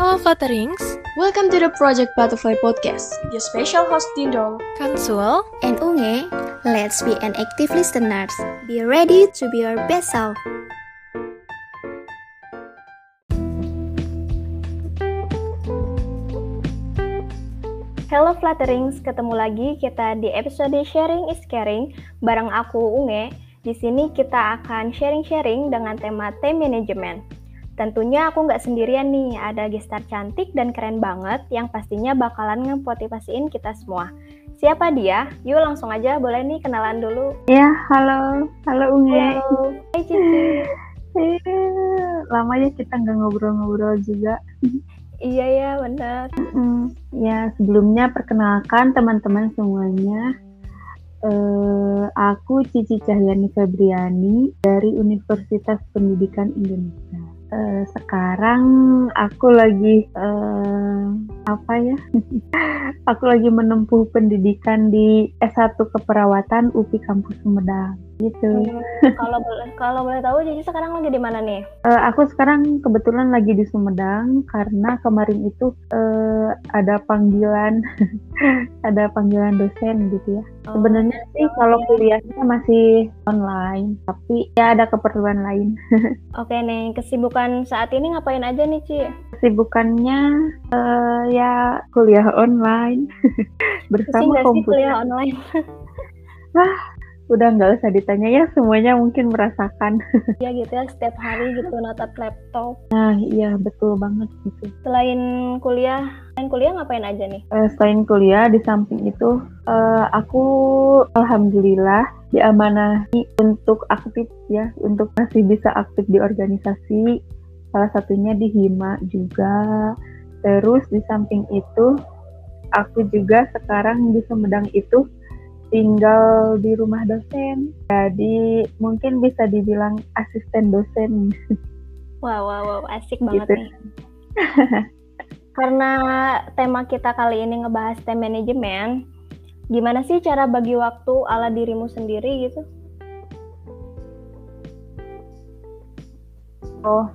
Hello Flutterings, Welcome to the Project Butterfly Podcast your special host Dindol. Kansul, and Unge, let's be an active listeners. Be ready to be your best self. Hello Flutterings, ketemu lagi kita di episode Sharing is Caring bareng aku Unge. Di sini kita akan sharing-sharing dengan tema time management. Tentunya aku nggak sendirian nih, ada gestar cantik dan keren banget yang pastinya bakalan ngemotivasiin kita semua. Siapa dia? Yuk langsung aja, boleh nih kenalan dulu. Ya, halo. Halo Unge. Halo, hai Cici. Eh, Lama ya kita nggak ngobrol-ngobrol juga. Iya ya, benar. Ya, sebelumnya perkenalkan teman-teman semuanya. Eh, aku Cici Cahyani Febriani dari Universitas Pendidikan Indonesia. Eh, sekarang aku lagi eh, apa ya? aku lagi menempuh pendidikan di S1 Keperawatan UPI Kampus Sumedang. Gitu. Kalau boleh kalau boleh tahu Cici sekarang lagi di mana nih? Eh, aku sekarang kebetulan lagi di Sumedang karena kemarin itu eh, ada panggilan ada panggilan dosen gitu ya. Sebenarnya sih kalau kuliahnya masih online, tapi ya ada keperluan lain. Oke nih, kesibukan saat ini ngapain aja nih Ci? Kesibukannya eh, ya kuliah online bersama komputer. kuliah online? Udah nggak usah ditanya ya, semuanya mungkin merasakan. ya gitu ya, setiap hari gitu natap laptop. Nah, iya betul banget gitu. Selain kuliah, selain kuliah ngapain aja nih? Eh, selain kuliah di samping itu eh, aku alhamdulillah diamanahi untuk aktif ya untuk masih bisa aktif di organisasi salah satunya di Hima juga terus di samping itu aku juga sekarang di Sumedang itu tinggal di rumah dosen jadi mungkin bisa dibilang asisten dosen Wow, wow, wow, asik banget Gitu. nih. Karena tema kita kali ini ngebahas time management, gimana sih cara bagi waktu ala dirimu sendiri gitu? Oh,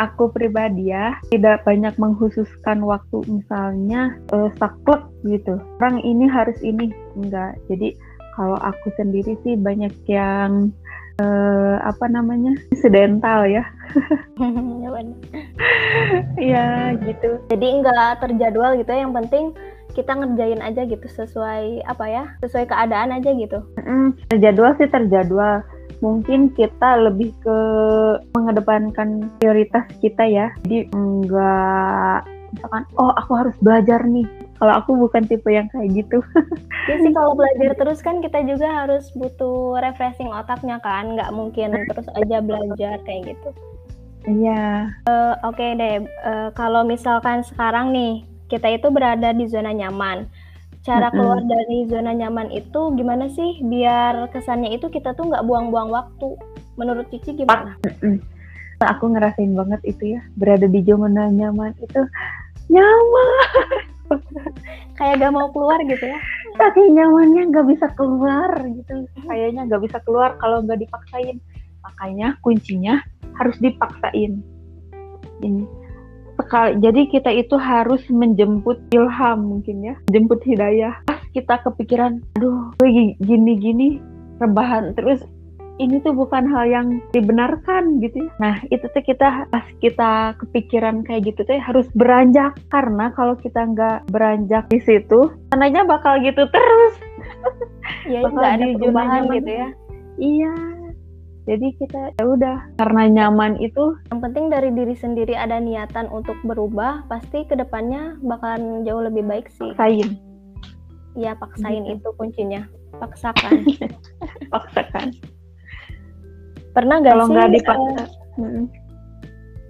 aku pribadi ya tidak banyak mengkhususkan waktu misalnya eh, saklek gitu. Orang ini harus ini enggak. Jadi kalau aku sendiri sih banyak yang eh, apa namanya insidental ya. Ya. Iya gitu. Jadi nggak terjadwal gitu ya, yang penting kita ngerjain aja gitu sesuai apa ya, sesuai keadaan aja gitu. Mm, terjadwal sih terjadwal. Mungkin kita lebih ke mengedepankan prioritas kita ya. Jadi enggak misalkan oh aku harus belajar nih. Kalau aku bukan tipe yang kayak gitu. Ya sih kalau belajar terus kan kita juga harus butuh refreshing otaknya kan, nggak mungkin terus aja belajar kayak gitu. Iya. Eh, Oke deh, eh, kalau misalkan sekarang nih kita itu berada di zona nyaman, cara keluar dari zona nyaman itu gimana sih biar kesannya itu kita tuh nggak buang-buang waktu? Menurut Cici gimana? Mm-mm. Aku ngerasain banget itu ya, berada di zona nyaman itu nyaman. Kayak gak mau keluar gitu ya? Saking nyamannya nggak bisa keluar gitu. Kayaknya nggak bisa keluar kalau nggak dipaksain. Makanya kuncinya harus dipaksain. Ini sekali. Jadi kita itu harus menjemput ilham mungkin ya, jemput hidayah. Pas kita kepikiran, aduh, gue gini-gini rebahan terus ini tuh bukan hal yang dibenarkan gitu ya. Nah, itu tuh kita pas kita kepikiran kayak gitu tuh harus beranjak karena kalau kita nggak beranjak di situ, sananya bakal gitu terus. Ya Bakal nggak ada perubahan gitu ya. Iya. Jadi kita ya udah karena nyaman itu Yang penting dari diri sendiri ada niatan untuk berubah, pasti ke depannya bakalan jauh lebih baik sih. sain, Ya paksain Gitu. itu kuncinya, paksakan. paksakan. Pernah gak Kalau sih? nggak eh, dipaksa, mm,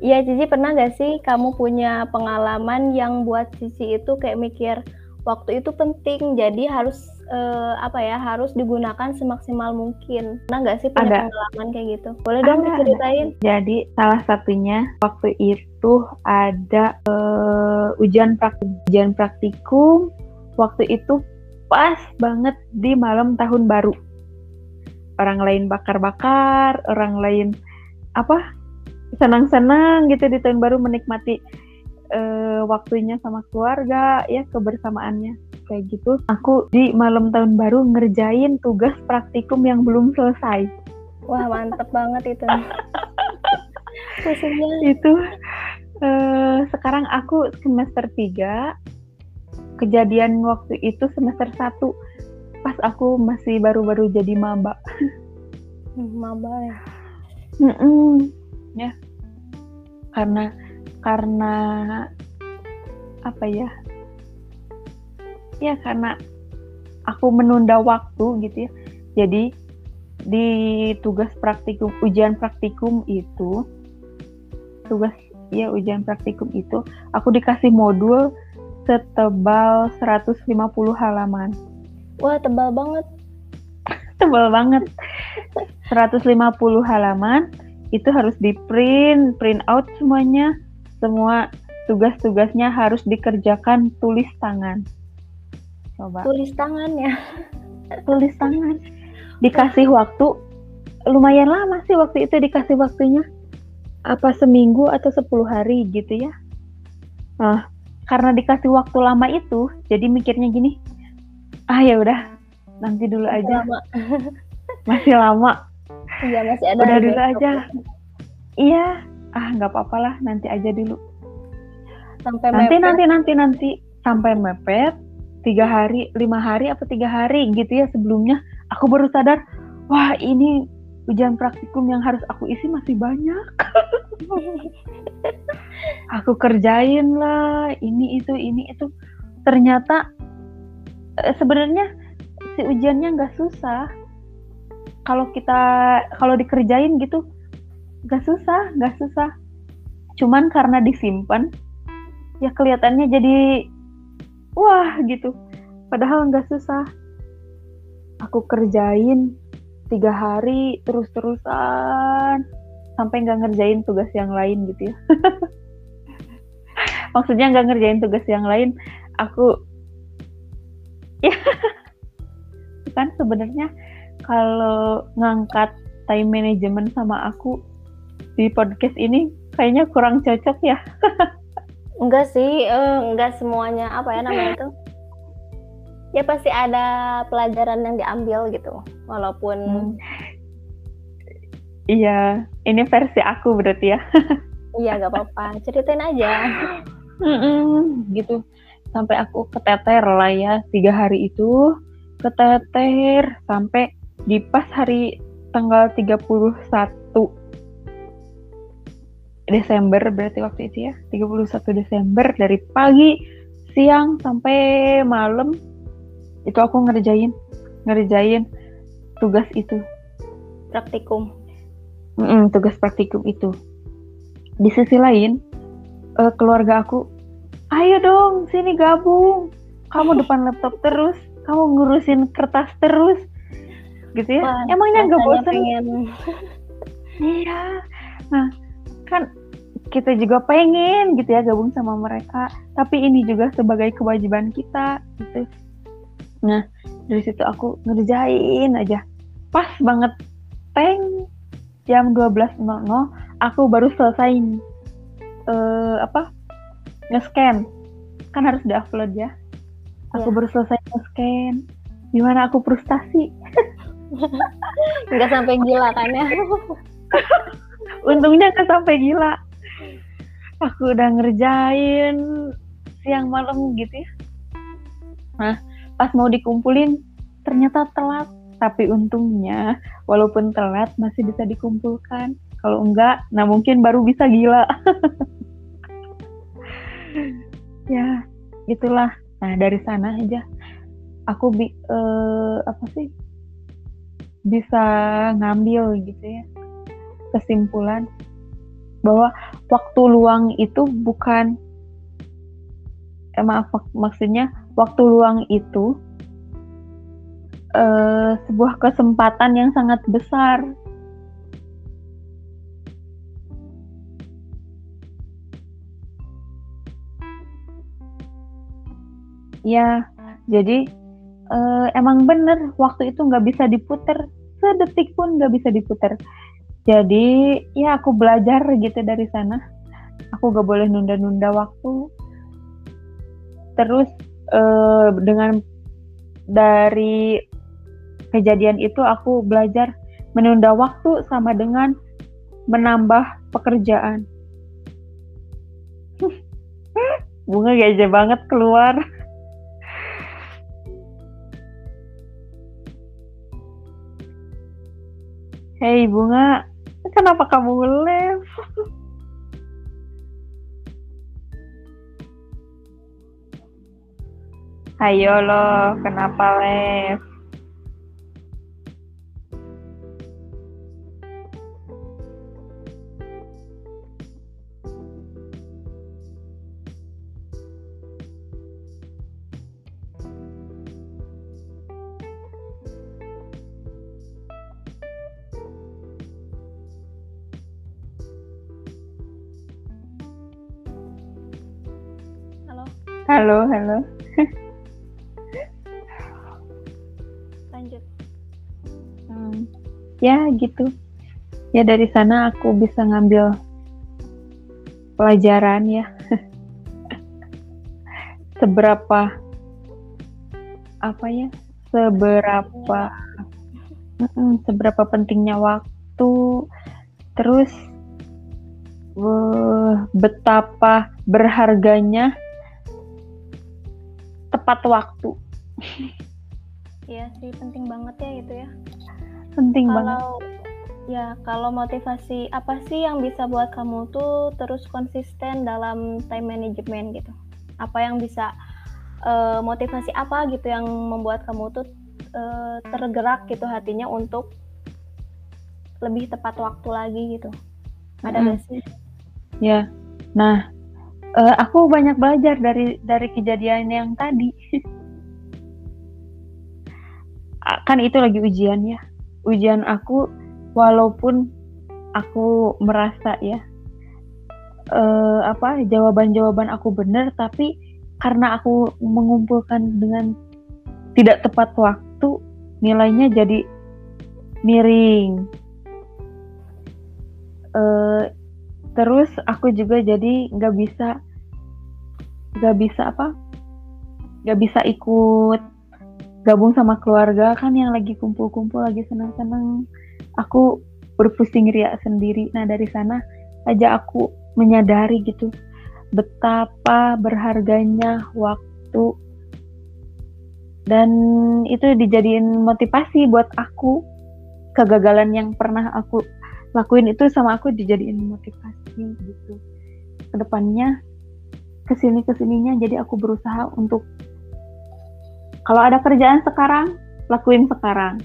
Iya Cici pernah gak sih kamu punya pengalaman yang buat Cici itu kayak mikir waktu itu penting jadi harus eh, apa ya harus digunakan semaksimal mungkin. Pernah gak sih punya Ada. pengalaman kayak gitu? Boleh dong Ada, diceritain? Jadi salah satunya waktu itu ada eh, ujian praktikum. Ujian praktikum waktu itu pas banget di malam tahun baru. Orang lain bakar-bakar, orang lain apa senang-senang gitu di tahun baru menikmati uh, waktunya sama keluarga ya kebersamaannya. Kayak gitu. Aku di malam tahun baru ngerjain tugas praktikum yang belum selesai. Wah mantep banget itu. Khususnya itu uh, sekarang aku semester 3 kejadian waktu itu semester 1 pas aku masih baru-baru jadi maba. Maba ya? Mm -mm. ya. Karena karena apa ya? Ya karena aku menunda waktu gitu ya. Jadi di tugas praktikum ujian praktikum itu tugas ya ujian praktikum itu aku dikasih modul setebal 150 halaman. Wah tebal banget. Tebal banget. 150 halaman itu harus di print print out semuanya semua tugas-tugasnya harus dikerjakan tulis tangan. Coba. Tulis tangan ya. tulis tangan. Dikasih waktu lumayan lama sih waktu itu dikasih waktunya. Apa seminggu atau 10 hari gitu ya. Nah, karena dikasih waktu lama itu, jadi mikirnya gini. Ah ya udah, nanti dulu aja. Lama. masih lama. Iya, masih ada. Udah dulu aja. Iya, ah nggak apa-apa lah nanti aja dulu. Sampai nanti mepet. nanti nanti nanti. Sampai mepet tiga hari lima hari apa tiga hari gitu ya sebelumnya. Aku baru sadar wah ini ujian praktikum yang harus aku isi masih banyak. Aku kerjain lah ini itu ini itu. Ternyata eh, sebenarnya si ujiannya nggak susah. Kalau kita kalau dikerjain gitu Gak susah, gak susah. Cuman karena disimpan, ya kelihatannya jadi wah gitu. Padahal gak susah. Aku kerjain tiga hari terus-terusan sampai nggak ngerjain tugas yang lain gitu ya. Maksudnya nggak ngerjain tugas yang lain, aku ya kan sebenarnya kalau ngangkat time management sama aku di podcast ini kayaknya kurang cocok ya. enggak sih, uh, enggak semuanya apa ya namanya itu. Ya pasti ada pelajaran yang diambil gitu, walaupun. Hmm. Iya, ini versi aku berarti ya. iya, gak apa-apa, ceritain aja. Gitu, sampai aku keteter lah ya tiga hari itu, keteter sampai di pas hari tanggal 31 Desember berarti waktu itu ya 31 Desember dari pagi siang sampai malam. Itu aku ngerjain ngerjain tugas itu. Praktikum. Mm -mm, tugas praktikum itu. Di sisi lain uh, keluarga aku ayo dong sini gabung. Kamu depan laptop terus kamu ngurusin kertas terus. Gitu ya. Wah, emangnya nggak bosan iya. Nah kan kita juga pengen gitu ya gabung sama mereka. Tapi ini juga sebagai kewajiban kita gitu. Nah dari situ aku ngerjain aja. Pas banget. Teng jam 12.00 aku baru selesai uh, apa nge-scan. Kan harus diupload ya. Aku ya. baru selesai nge-scan. Gimana aku frustasi? Nggak sampai gila kan ya? Untungnya nggak sampai gila aku udah ngerjain siang malam gitu ya. Nah pas mau dikumpulin ternyata telat. Tapi untungnya walaupun telat masih bisa dikumpulkan. Kalau enggak nah mungkin baru bisa gila. Ya itulah. Nah dari sana aja. Aku bi uh, apa sih? Bisa ngambil gitu ya kesimpulan bahwa waktu luang itu bukan eh, maaf mak maksudnya waktu luang itu eh, sebuah kesempatan yang sangat besar. Ya jadi uh, emang bener waktu itu nggak bisa diputer. Sedetik pun nggak bisa diputer jadi ya aku belajar gitu dari sana. Aku gak boleh nunda-nunda waktu. Terus uh, dengan dari kejadian itu aku belajar menunda waktu sama dengan menambah pekerjaan. Bunga gajah banget keluar. Hei bunga, kenapa kamu nge-live? Ayo loh, kenapa live? Halo, halo. lanjut. Hmm, ya gitu. Ya dari sana aku bisa ngambil pelajaran ya. Seberapa apa ya? Seberapa seberapa pentingnya waktu. Terus eh, betapa berharganya tepat waktu. Iya sih penting banget ya itu ya. Penting banget. Kalau ya kalau motivasi apa sih yang bisa buat kamu tuh terus konsisten dalam time management gitu? Apa yang bisa eh, motivasi apa gitu yang membuat kamu tuh eh, tergerak gitu hatinya untuk lebih tepat waktu lagi gitu? Ada Mm-mm. gak sih? Ya, nah eh, aku banyak belajar dari dari kejadian yang tadi. Ah, kan itu lagi ujian ya, ujian aku walaupun aku merasa ya eh, apa jawaban-jawaban aku benar, tapi karena aku mengumpulkan dengan tidak tepat waktu, nilainya jadi miring. Eh, terus aku juga jadi nggak bisa nggak bisa apa? Nggak bisa ikut gabung sama keluarga kan yang lagi kumpul-kumpul lagi senang-senang aku berpusing ria sendiri. Nah dari sana aja aku menyadari gitu betapa berharganya waktu. Dan itu dijadiin motivasi buat aku. Kegagalan yang pernah aku lakuin itu sama aku dijadiin motivasi gitu. Ke depannya ke sini ke sininya jadi aku berusaha untuk kalau ada kerjaan sekarang lakuin sekarang.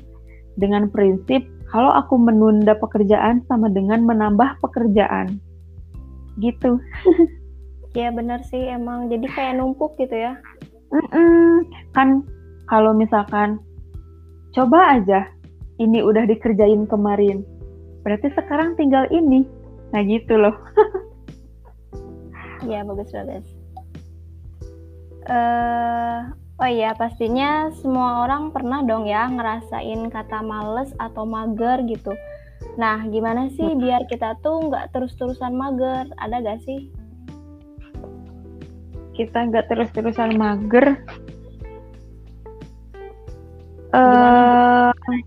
Dengan prinsip kalau aku menunda pekerjaan sama dengan menambah pekerjaan. Gitu. Ya benar sih emang. Jadi kayak numpuk gitu ya. Mm-mm. kan kalau misalkan coba aja. Ini udah dikerjain kemarin berarti sekarang tinggal ini nah gitu loh Ya bagus bagus. Eh, oh iya pastinya semua orang pernah dong ya ngerasain kata males atau mager gitu. Nah gimana sih biar kita tuh nggak terus-terusan mager? Ada gak sih? kita nggak terus-terusan mager Gimana? eh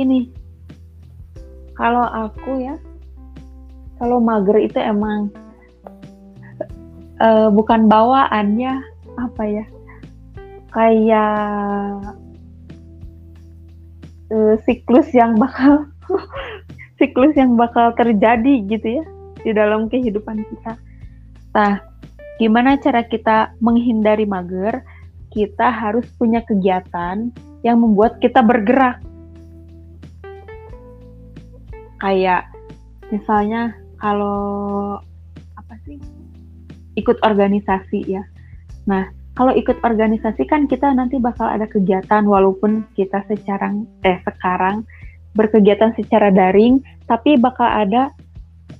ini kalau aku ya kalau mager itu emang eh, bukan bawaannya apa ya kayak eh, siklus yang bakal siklus yang bakal terjadi gitu ya di dalam kehidupan kita. Nah, gimana cara kita menghindari mager? Kita harus punya kegiatan yang membuat kita bergerak. Kayak misalnya kalau apa sih? Ikut organisasi ya. Nah, kalau ikut organisasi kan kita nanti bakal ada kegiatan walaupun kita secara eh sekarang berkegiatan secara daring, tapi bakal ada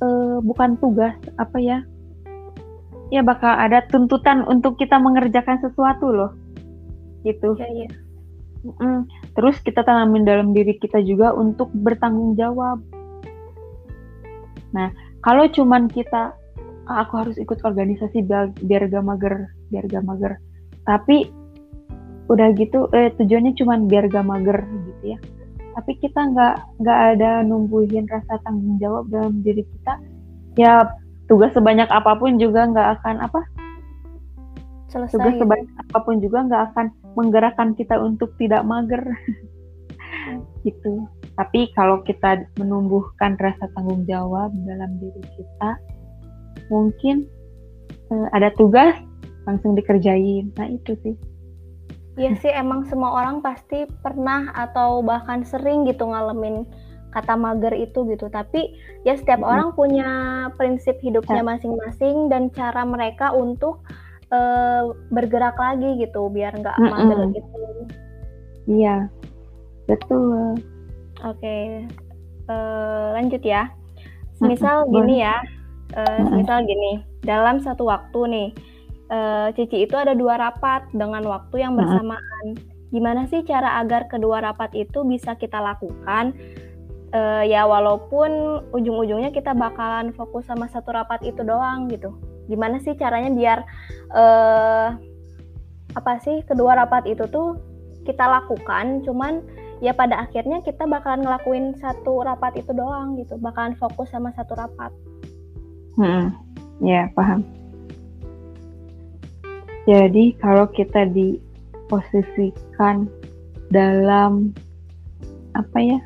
eh, bukan tugas apa ya? Ya bakal ada tuntutan untuk kita mengerjakan sesuatu loh. Gitu. Iya iya. Mm, Terus kita tanamin dalam diri kita juga untuk bertanggung jawab. Nah, kalau cuman kita ah, aku harus ikut organisasi biar, gak mager biar gak mager tapi udah gitu eh, tujuannya cuman biar gak mager gitu ya tapi kita nggak nggak ada numbuhin rasa tanggung jawab dalam diri kita ya tugas sebanyak apa pun juga nggak akan apa Selesai. tugas gitu. sebanyak apa pun juga nggak akan menggerakkan kita untuk tidak mager gitu tapi kalau kita menumbuhkan rasa tanggung jawab dalam diri kita mungkin eh, ada tugas langsung dikerjain nah itu sih Iya sih emang semua orang pasti pernah atau bahkan sering gitu ngalamin kata mager itu gitu. Tapi ya setiap Mhm. orang punya prinsip hidupnya Ya. masing-masing dan cara mereka untuk eh, bergerak lagi gitu biar nggak mager gitu. iya betul Oke, eh, lanjut ya. Misal gini ya, Mm-mm. misal gini, dalam satu waktu nih, eh, Cici itu ada dua rapat dengan waktu yang bersamaan. Gimana sih cara agar kedua rapat itu bisa kita lakukan? Eh, ya walaupun ujung-ujungnya kita bakalan fokus sama satu rapat itu doang gitu. Gimana sih caranya biar eh, apa sih kedua rapat itu tuh kita lakukan, cuman ya pada akhirnya kita bakalan ngelakuin satu rapat itu doang gitu bakalan fokus sama satu rapat Hmm, ya paham. Jadi kalau kita diposisikan dalam apa ya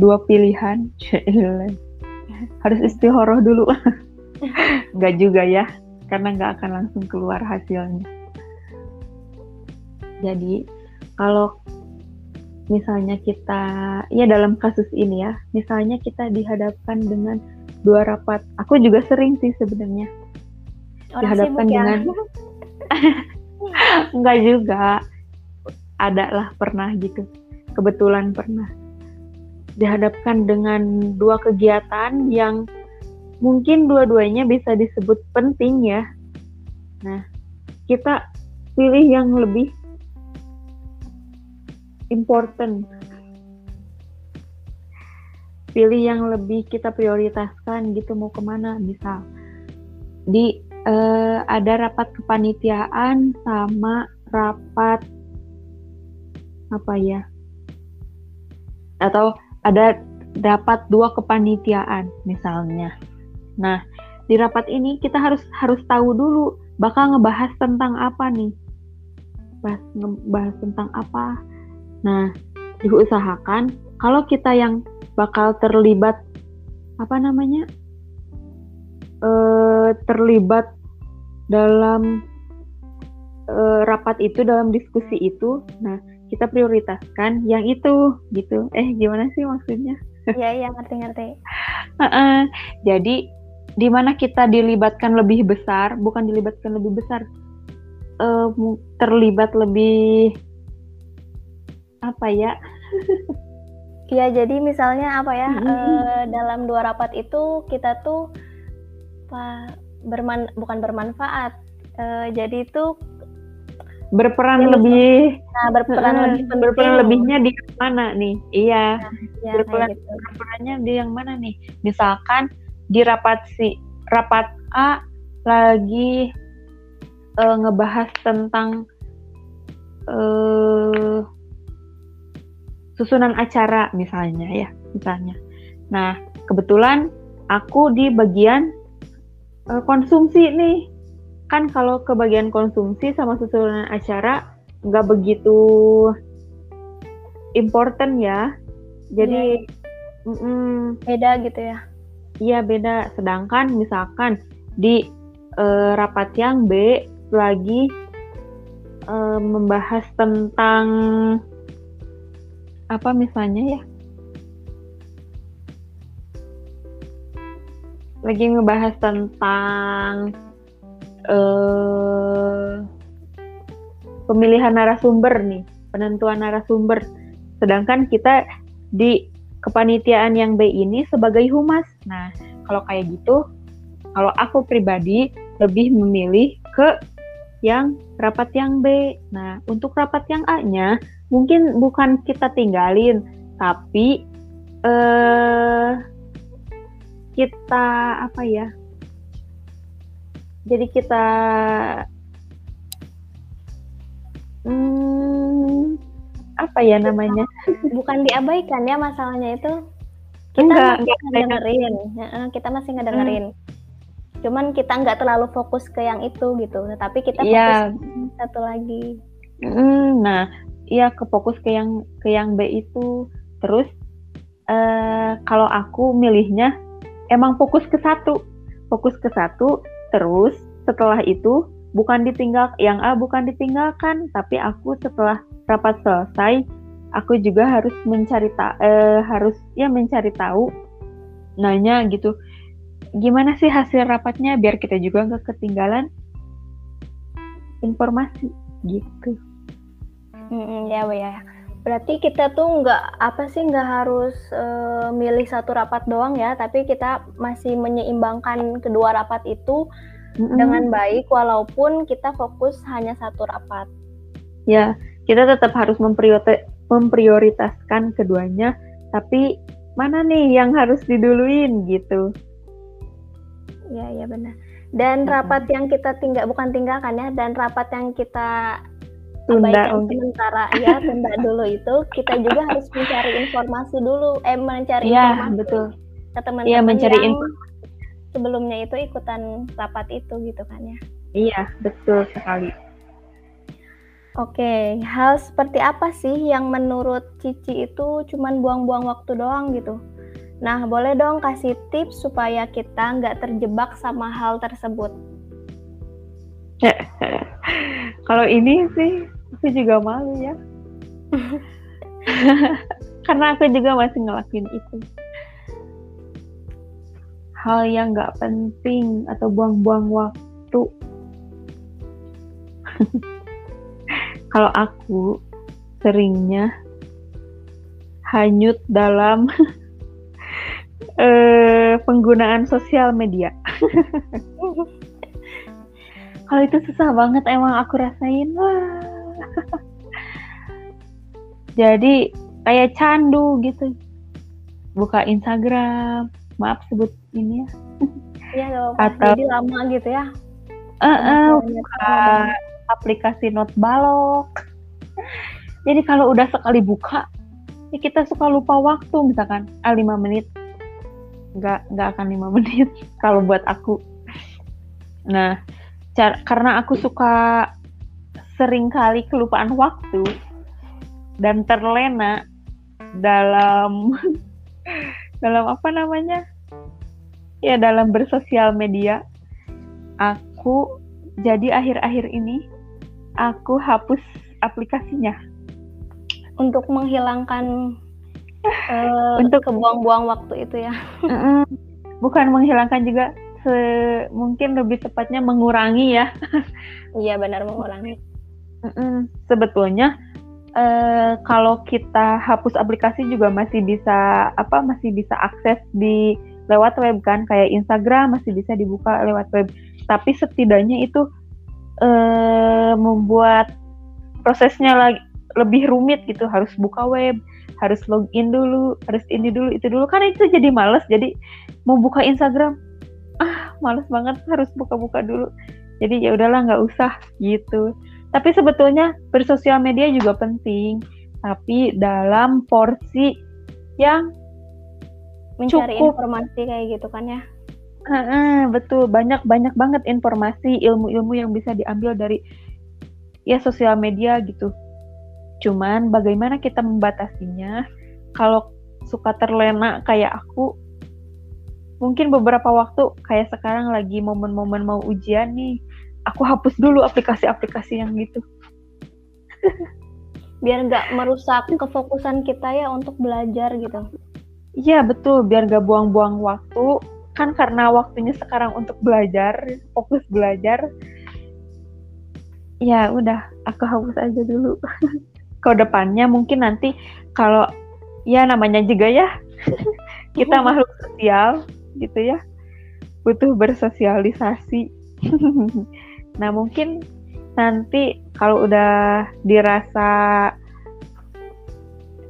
dua pilihan, harus istihoroh dulu. Nggak juga ya, karena nggak akan langsung keluar hasilnya. Jadi kalau misalnya kita ya dalam kasus ini ya, misalnya kita dihadapkan dengan dua rapat. Aku juga sering sih sebenarnya dihadapkan sibuk ya? dengan enggak juga. Ada lah pernah gitu. Kebetulan pernah. Dihadapkan dengan dua kegiatan yang mungkin dua-duanya bisa disebut penting ya. Nah kita pilih yang lebih important. Pilih yang lebih kita prioritaskan gitu mau ke mana. Misal di eh, ada rapat kepanitiaan sama rapat apa ya atau ada dapat dua kepanitiaan misalnya. Nah di rapat ini kita harus harus tahu dulu bakal ngebahas tentang apa nih. Bahas ngebahas tentang apa nah diusahakan kalau kita yang bakal terlibat apa namanya eh, terlibat dalam eh, rapat itu dalam diskusi itu nah kita prioritaskan yang itu gitu. Eh gimana sih maksudnya? Iya iya ngerti ngerti. Jadi di mana kita dilibatkan lebih besar bukan dilibatkan lebih besar mu- terlibat lebih apa ya? Iya jadi misalnya apa ya Mm-mm. eh, dalam dua rapat itu kita tuh apa, berman bukan bermanfaat Eh, jadi itu berperan Iya, lebih. Nah berperan Heeh, lebih penting. berperan lebihnya di mana nih? Iya ya, berperan- gitu. berperannya di yang mana nih? Misalkan di rapat si rapat A lagi eh, ngebahas tentang eh susunan acara misalnya ya misalnya. Nah kebetulan aku di bagian eh, konsumsi nih. Kan kalau ke bagian konsumsi sama susunan acara nggak begitu important ya. Jadi mm-mm, beda gitu ya? Iya beda. Sedangkan misalkan di eh, rapat yang B lagi eh, membahas tentang apa misalnya ya? Lagi ngebahas tentang eh, pemilihan narasumber nih, penentuan narasumber. Sedangkan kita di kepanitiaan yang B ini sebagai humas. Nah, kalau kayak gitu, kalau aku pribadi lebih memilih ke yang rapat yang B. Nah, untuk rapat yang A-nya mungkin bukan kita tinggalin, tapi eh kita apa ya jadi kita hmm, apa ya namanya? Bukan diabaikan ya masalahnya itu. Kita Enggak, masih enggak ngedengerin. Kita masih ngedengerin. Cuman kita nggak terlalu fokus ke yang itu gitu. Tetapi kita fokus Iya. ke satu lagi. Mm, nah, iya kefokus ke yang ke yang B itu. Terus eh kalau aku milihnya emang fokus ke satu, fokus ke satu. Terus setelah itu bukan ditinggal yang A bukan ditinggalkan, tapi aku setelah rapat selesai, aku juga harus mencari ta eh, harus ya mencari tahu, nanya gitu. Gimana sih hasil rapatnya biar kita juga nggak ketinggalan informasi gitu. Mm-mm, ya ya. Berarti kita tuh nggak apa sih nggak harus eh, milih satu rapat doang ya tapi kita masih menyeimbangkan kedua rapat itu Mm-mm. dengan baik walaupun kita fokus hanya satu rapat. Ya kita tetap harus mempriorita- memprioritaskan keduanya tapi mana nih yang harus diduluin gitu? Ya ya benar. Dan rapat yang kita tinggal bukan tinggalkan ya dan rapat yang kita tunda abaikan sementara. Ya tunda dulu itu. Kita juga harus mencari informasi dulu. Eh mencari Iya, informasi betul. ke teman-teman Iya, mencari yang info- sebelumnya itu ikutan rapat itu gitu kan ya. Iya betul sekali. Oke, hal seperti apa sih yang menurut Cici itu cuman buang-buang waktu doang gitu? Nah, boleh dong kasih tips supaya kita nggak terjebak sama hal tersebut. kalau ini sih aku juga malu ya. Karena aku juga masih ngelakuin itu. Hal yang nggak penting atau buang-buang waktu. Kalau aku seringnya hanyut dalam eh, penggunaan sosial media. Kalau itu susah banget emang aku rasain. Wah jadi kayak candu gitu. Buka Instagram maaf sebut ini ya. Iya, apa-apa. Atau- jadi lama gitu ya. Eh, Misalnya buka aplikasi not balok. Jadi kalau udah sekali buka ya kita suka lupa waktu misalkan ah 5 menit. Nggak nggak akan lima menit kalau buat aku. Nah car- karena aku suka sering kali kelupaan waktu dan terlena dalam dalam apa namanya? Ya dalam bersosial media. Aku jadi akhir-akhir ini aku hapus aplikasinya. Untuk menghilangkan eh, Untuk- kebuang-buang waktu itu ya. Bukan menghilangkan juga se- mungkin lebih tepatnya mengurangi ya. Iya, benar mengurangi. Sebetulnya eh, kalau kita hapus aplikasi juga masih bisa apa masih bisa akses di lewat web kan? Kayak Instagram masih bisa dibuka lewat web. Tapi setidaknya itu eh, membuat prosesnya lagi lebih rumit gitu. Harus buka web harus login dulu harus ini dulu itu dulu. Kan itu jadi males. Jadi mau buka Instagram ah males banget. Harus buka-buka dulu. Jadi ya udahlah nggak usah gitu tapi sebetulnya bersosial media juga penting tapi dalam porsi yang Mencari Cukup. informasi kayak gitu kan ya. Heeh, betul banyak banyak banget informasi ilmu-ilmu yang bisa diambil dari ya sosial media gitu cuman bagaimana kita membatasinya kalau suka terlena kayak aku mungkin beberapa waktu kayak sekarang lagi momen-momen mau ujian nih aku hapus dulu aplikasi-aplikasi yang gitu Biar nggak merusak kefokusan kita ya untuk belajar gitu. Iya betul, biar gak buang-buang waktu. Kan karena waktunya sekarang untuk belajar, fokus belajar. Ya udah, aku hapus aja dulu. Ke depannya mungkin nanti kalau ya namanya juga ya, kita makhluk sosial gitu ya, butuh bersosialisasi. Nah mungkin nanti kalau udah dirasa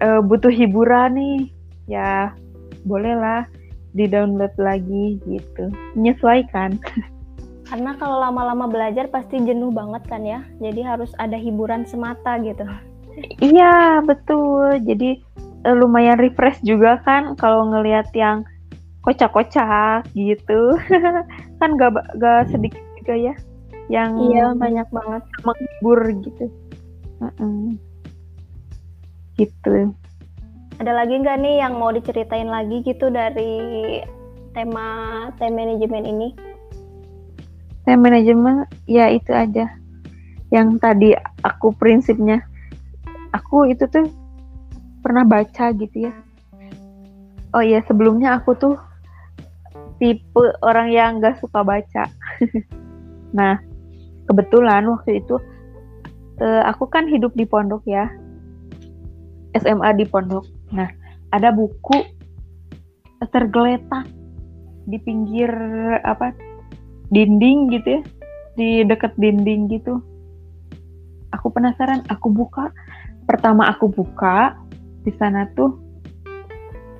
eh, butuh hiburan nih, ya bolehlah di download lagi gitu. Menyesuaikan. Karena kalau lama-lama belajar pasti jenuh banget kan ya. Jadi harus ada hiburan semata gitu. iya betul. Jadi eh, lumayan refresh juga kan kalau ngelihat yang kocak-kocak gitu. Kan gak, gak sedikit juga ya yang Iya, banyak banget. menghibur gitu Mm-mm. gitu Ada lagi nggak nih yang mau diceritain lagi gitu dari tema time management ini? Time manajemen ya itu aja yang tadi aku prinsipnya aku itu tuh pernah baca gitu ya oh iya sebelumnya aku tuh tipe orang yang gak suka baca nah kebetulan waktu itu eh, aku kan hidup di pondok ya. SMA di pondok. Nah ada buku tergeletak di pinggir apa dinding gitu ya. Di dekat dinding gitu. Aku penasaran aku buka. Pertama aku buka di sana tuh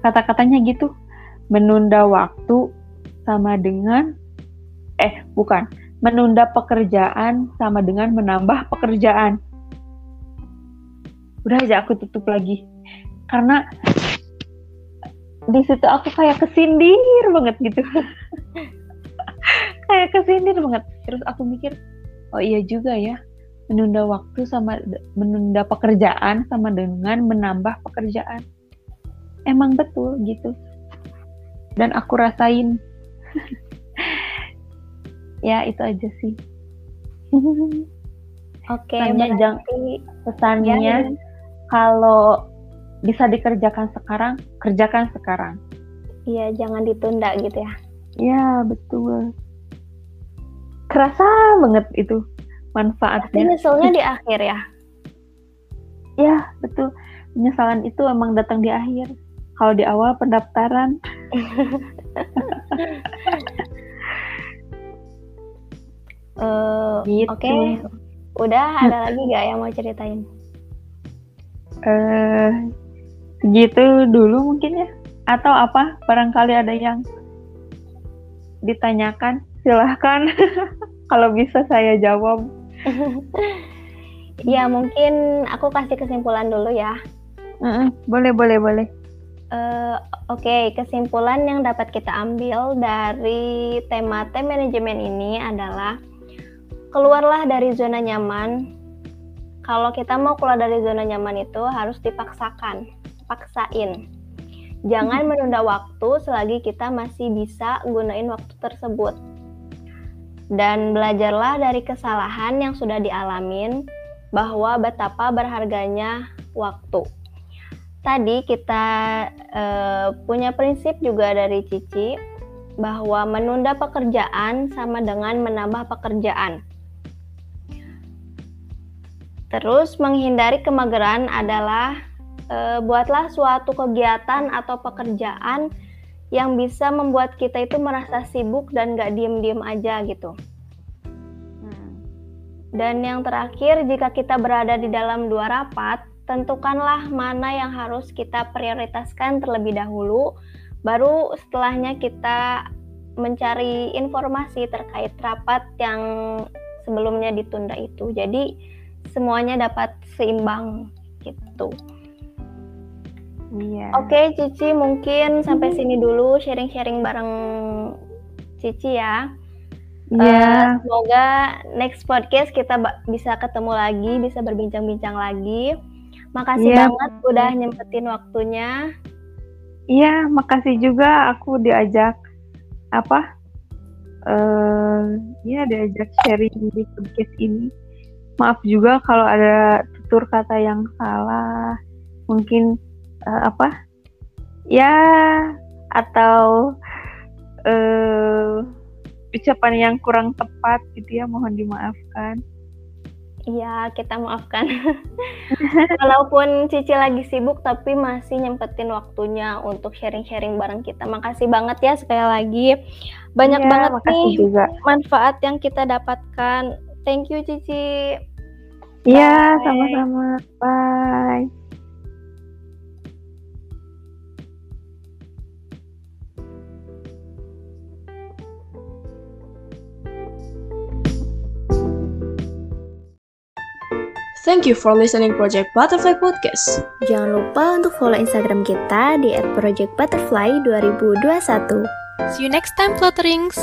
kata-katanya gitu. Menunda waktu sama dengan eh bukan menunda pekerjaan sama dengan menambah pekerjaan. Udah aja aku tutup lagi. Karena di situ aku kayak kesindir banget gitu. Kayak kesindir banget. Terus aku mikir oh iya juga ya menunda waktu sama menunda pekerjaan sama dengan menambah pekerjaan. Emang betul gitu. Dan aku rasain ya itu aja sih. Oke, Pesannya jang- berarti pesannya Ya, kalau bisa dikerjakan sekarang kerjakan sekarang. Iya jangan ditunda gitu ya. ya betul. Kerasa banget itu Pasti manfaatnya nyeselnya di akhir ya. ya betul. Penyesalan itu emang datang di akhir. Kalau di awal pendaftaran Eh, gitu. Oke, udah ada lagi nggak yang mau ceritain? eh segitu dulu mungkin ya. Atau apa? Barangkali ada yang ditanyakan silahkan. Kalau bisa saya jawab. Ya mungkin aku kasih kesimpulan dulu ya. Mm-mm, boleh boleh boleh. Eh, Oke, kesimpulan yang dapat kita ambil dari tema time management ini adalah keluarlah dari zona nyaman. Kalau kita mau keluar dari zona nyaman itu harus dipaksakan, paksain. Jangan menunda waktu selagi kita masih bisa gunain waktu tersebut. Dan belajarlah dari kesalahan yang sudah dialamin bahwa betapa berharganya waktu tadi kita eh, punya prinsip juga dari Cici bahwa menunda pekerjaan sama dengan menambah pekerjaan. Terus menghindari kemageran adalah eh, buatlah suatu kegiatan atau pekerjaan yang bisa membuat kita itu merasa sibuk dan gak diem-diem aja gitu. Dan yang terakhir, jika kita berada di dalam dua rapat, tentukanlah mana yang harus kita prioritaskan terlebih dahulu, baru setelahnya kita mencari informasi terkait rapat yang sebelumnya ditunda itu. Jadi semuanya dapat seimbang gitu. iya Oke, Cici mungkin sampai sini dulu sharing-sharing bareng Cici ya. iya Eh, semoga next podcast kita bisa ketemu lagi, bisa berbincang-bincang lagi. Makasih Iya, banget udah nyempetin waktunya. Iya, makasih juga aku diajak apa? Eh, ya diajak sharing di podcast ini. Maaf juga kalau ada tutur kata yang salah. Mungkin eh, apa? Ya, atau eh ucapan yang kurang tepat gitu ya, mohon dimaafkan. Iya, kita maafkan. Walaupun Cici lagi sibuk, tapi masih nyempetin waktunya untuk sharing-sharing bareng kita. Makasih banget ya sekali lagi. Banyak Iya, banget nih juga. manfaat yang kita dapatkan. Thank you Cici. Iya, sama-sama. Bye. Thank you for listening Project Butterfly Podcast. Jangan lupa untuk follow Instagram kita di @projectbutterfly2021. See you next time, Flutterings.